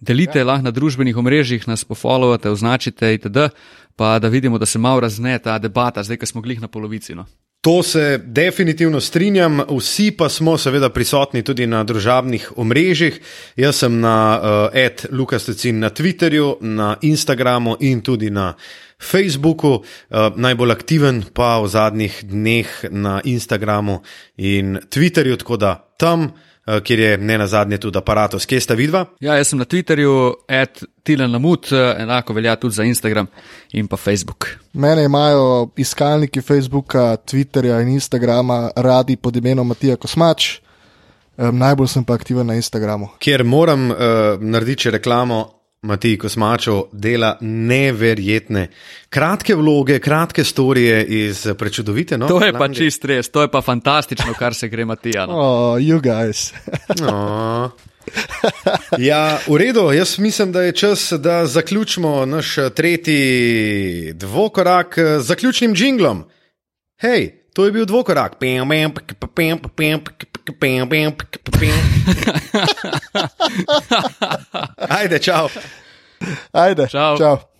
Delite ja. lahko na družbenih omrežjih, nas pofollowate, označite itd., pa da vidimo, da se malo razne ta debata, zdaj, ko smo glih na polovici. No? To se definitivno strinjam, vsi pa smo seveda prisotni tudi na družabnih omrežjih. Jaz sem na uh, Ed Lukas Tecin na Twitterju, na Instagramu in tudi na Facebooku, uh, najbolj aktiven pa v zadnjih dneh na Instagramu in Twitterju, tako da tam, uh, kjer je ne na zadnje tudi aparatus, kje sta vidva. Ja, jaz sem na Twitterju, at Tilen Lamut, eh, enako velja tudi za Instagram in pa Facebook. Mene imajo iskalniki Facebooka, Twitterja in Instagrama radi pod imenom Matija Kosmač. Um, najbolj sem pa aktiven na Instagramu. kjer moram uh, narediti reklamo. Matij Kosmačov dela neverjetne, kratke vloge, kratke storije iz prečudovite. No, To je pa Anglije. čist res, to je pa fantastično, kar se gre Matija. No. Oh, you guys. No. Ja, v redu, jaz mislim, da je čas, da zaključimo naš eh, tretji dvokorak eh, z zaključnim jinglom. Hej, to je bil dvokorak. Ajde, čau. Ajde, Čau. čau.